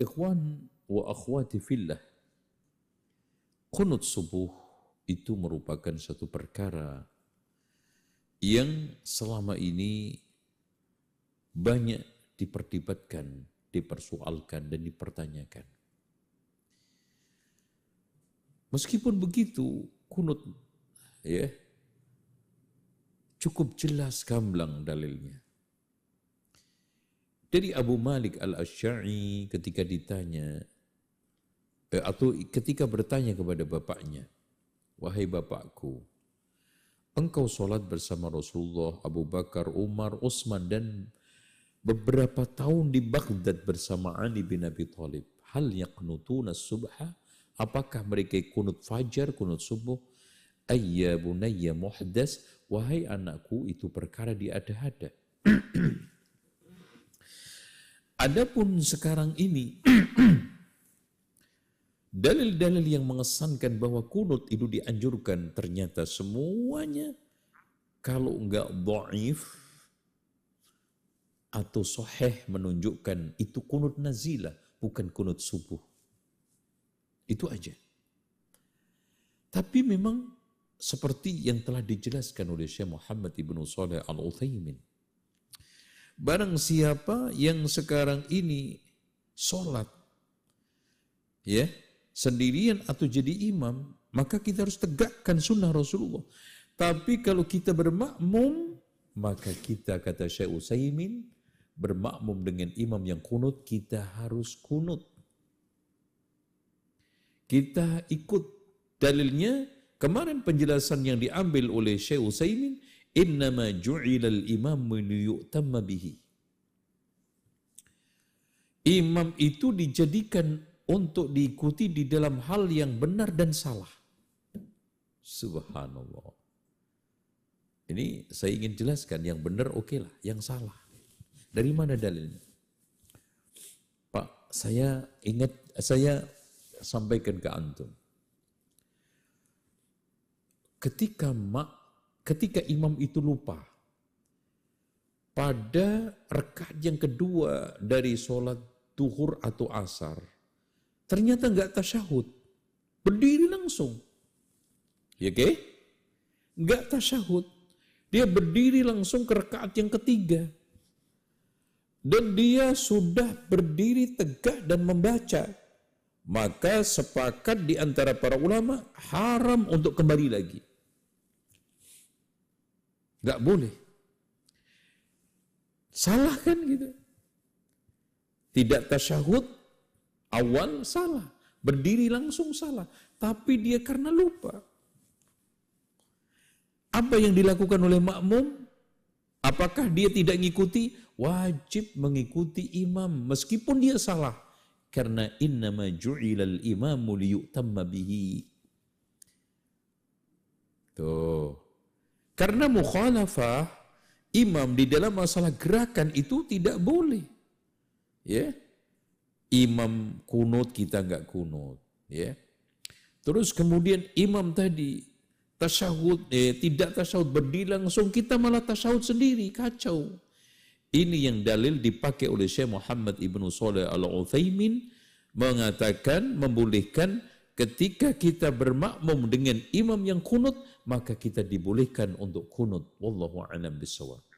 Ikhwan wa akhwati fillah. Kunut subuh itu merupakan satu perkara yang selama ini banyak diperdebatkan, dipersoalkan dan dipertanyakan. Meskipun begitu, kunut ya cukup jelas gamblang dalilnya. Dari Abu Malik al-Ash'ari ketika ditanya, eh, atau ketika bertanya kepada bapaknya, Wahai bapakku, engkau sholat bersama Rasulullah, Abu Bakar, Umar, Utsman dan beberapa tahun di Baghdad bersama Ali bin Abi Thalib. Hal yaqnutuna subha? Apakah mereka kunut fajar, kunut subuh? Ayya bunayya muhdas, wahai anakku itu perkara diada-ada. Adapun sekarang ini dalil-dalil yang mengesankan bahwa kunut itu dianjurkan ternyata semuanya kalau enggak dhaif atau soheh menunjukkan itu kunut nazilah bukan kunut subuh. Itu aja. Tapi memang seperti yang telah dijelaskan oleh Syekh Muhammad Ibn Saleh Al-Uthaymin Barang siapa yang sekarang ini sholat, ya sendirian atau jadi imam, maka kita harus tegakkan sunnah Rasulullah. Tapi kalau kita bermakmum, maka kita kata Syekh Utsaimin bermakmum dengan imam yang kunut, kita harus kunut. Kita ikut dalilnya kemarin penjelasan yang diambil oleh Syekh Utsaimin innama ju'ilal imam liyu'tamma bihi. Imam itu dijadikan untuk diikuti di dalam hal yang benar dan salah. Subhanallah. Ini saya ingin jelaskan yang benar oke lah, yang salah. Dari mana dalilnya? Pak, saya ingat saya sampaikan ke antum. Ketika mak ketika imam itu lupa pada rekaat yang kedua dari sholat duhur atau asar ternyata nggak tasyahud. Berdiri langsung. Ya oke? Nggak tasyahud. Dia berdiri langsung ke rekaat yang ketiga. Dan dia sudah berdiri tegak dan membaca. Maka sepakat di antara para ulama haram untuk kembali lagi Gak boleh. Salah kan gitu. Tidak tasyahud, awal salah. Berdiri langsung salah. Tapi dia karena lupa. Apa yang dilakukan oleh makmum? Apakah dia tidak mengikuti? Wajib mengikuti imam meskipun dia salah. Karena innama ju'ilal imamu liyutamma bihi. Tuh. Karena mukhalafah imam di dalam masalah gerakan itu tidak boleh. Ya. Imam kunut kita enggak kunut, ya. Terus kemudian imam tadi tasyahud eh, tidak tasyahud berdiri langsung kita malah tasyahud sendiri kacau. Ini yang dalil dipakai oleh Syekh Muhammad Ibnu Saleh Al-Utsaimin mengatakan membolehkan ketika kita bermakmum dengan imam yang kunut maka kita dibolehkan untuk kunut. Wallahu a'lam bissawab